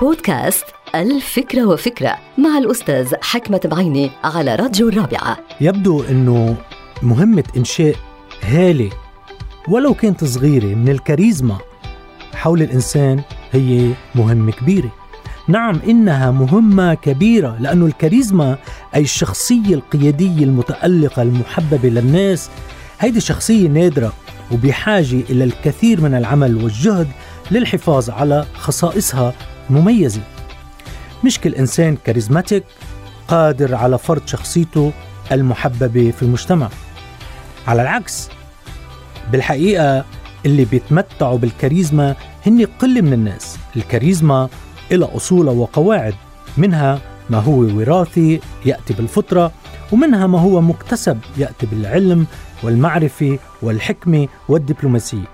بودكاست الفكرة وفكرة مع الأستاذ حكمة بعيني على راديو الرابعة. يبدو أنه مهمة إنشاء هالة ولو كانت صغيرة من الكاريزما. حول الإنسان هي مهمة كبيرة. نعم إنها مهمة كبيرة لأن الكاريزما أي الشخصية القيادية المتألقة المحببة للناس هيدي شخصية نادرة وبحاجة إلى الكثير من العمل والجهد للحفاظ على خصائصها مميزة. مش كل إنسان كاريزماتيك قادر على فرض شخصيته المحببة في المجتمع. على العكس بالحقيقة اللي بيتمتعوا بالكاريزما هن قلة من الناس. الكاريزما إلى أصول وقواعد منها ما هو وراثي يأتي بالفطرة ومنها ما هو مكتسب يأتي بالعلم والمعرفة والحكمة والدبلوماسية.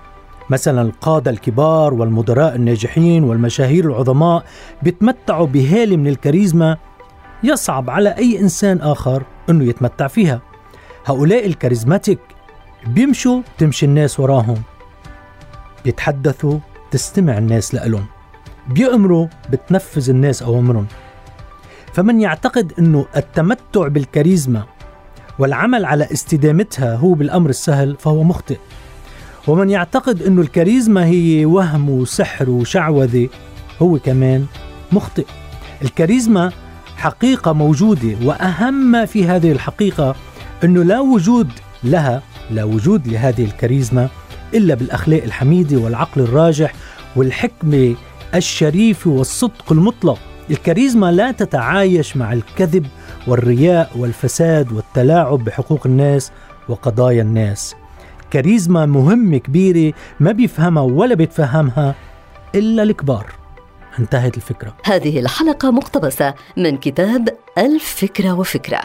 مثلا القادة الكبار والمدراء الناجحين والمشاهير العظماء بيتمتعوا بهالة من الكاريزما يصعب على أي إنسان آخر أنه يتمتع فيها. هؤلاء الكاريزماتيك بيمشوا تمشي الناس وراهم بيتحدثوا تستمع الناس لألهم بيأمروا بتنفذ الناس أوامرهم. فمن يعتقد أنه التمتع بالكاريزما والعمل على استدامتها هو بالأمر السهل فهو مخطئ. ومن يعتقد أنه الكاريزما هي وهم وسحر وشعوذة هو كمان مخطئ. الكاريزما حقيقة موجودة وأهم ما في هذه الحقيقة أنه لا وجود لها لا وجود لهذه الكاريزما إلا بالأخلاق الحميدة والعقل الراجح والحكمة الشريفة والصدق المطلق. الكاريزما لا تتعايش مع الكذب والرياء والفساد والتلاعب بحقوق الناس وقضايا الناس. كاريزما مهمة كبيرة ما بيفهمها ولا بيتفهمها إلا الكبار. انتهت الفكرة. هذه الحلقة مقتبسة من كتاب الفكرة وفكرة.